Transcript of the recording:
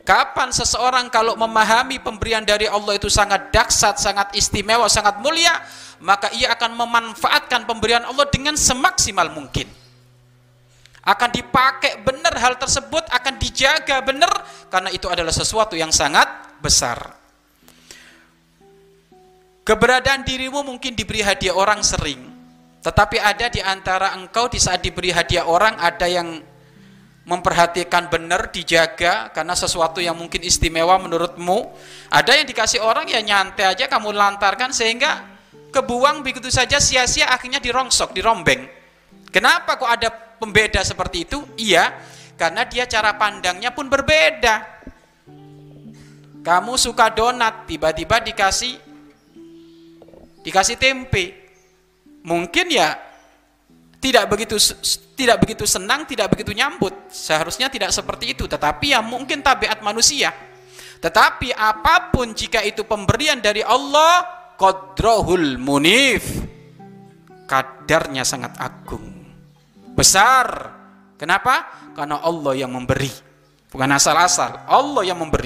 Kapan seseorang kalau memahami pemberian dari Allah itu sangat dahsyat, sangat istimewa, sangat mulia, maka ia akan memanfaatkan pemberian Allah dengan semaksimal mungkin. Akan dipakai benar hal tersebut, akan dijaga benar karena itu adalah sesuatu yang sangat besar. Keberadaan dirimu mungkin diberi hadiah orang sering, tetapi ada di antara engkau di saat diberi hadiah orang ada yang memperhatikan benar, dijaga karena sesuatu yang mungkin istimewa menurutmu. Ada yang dikasih orang ya nyantai aja kamu lantarkan sehingga kebuang begitu saja sia-sia akhirnya dirongsok, dirombeng. Kenapa kok ada pembeda seperti itu? Iya, karena dia cara pandangnya pun berbeda. Kamu suka donat, tiba-tiba dikasih dikasih tempe. Mungkin ya tidak begitu tidak begitu senang, tidak begitu nyambut. Seharusnya tidak seperti itu, tetapi ya mungkin tabiat manusia. Tetapi apa pun jika itu pemberian dari Allah, qadrohul munif. Kadarnya sangat agung. Besar. Kenapa? Karena Allah yang memberi. Bukan asal-asal, Allah yang memberi.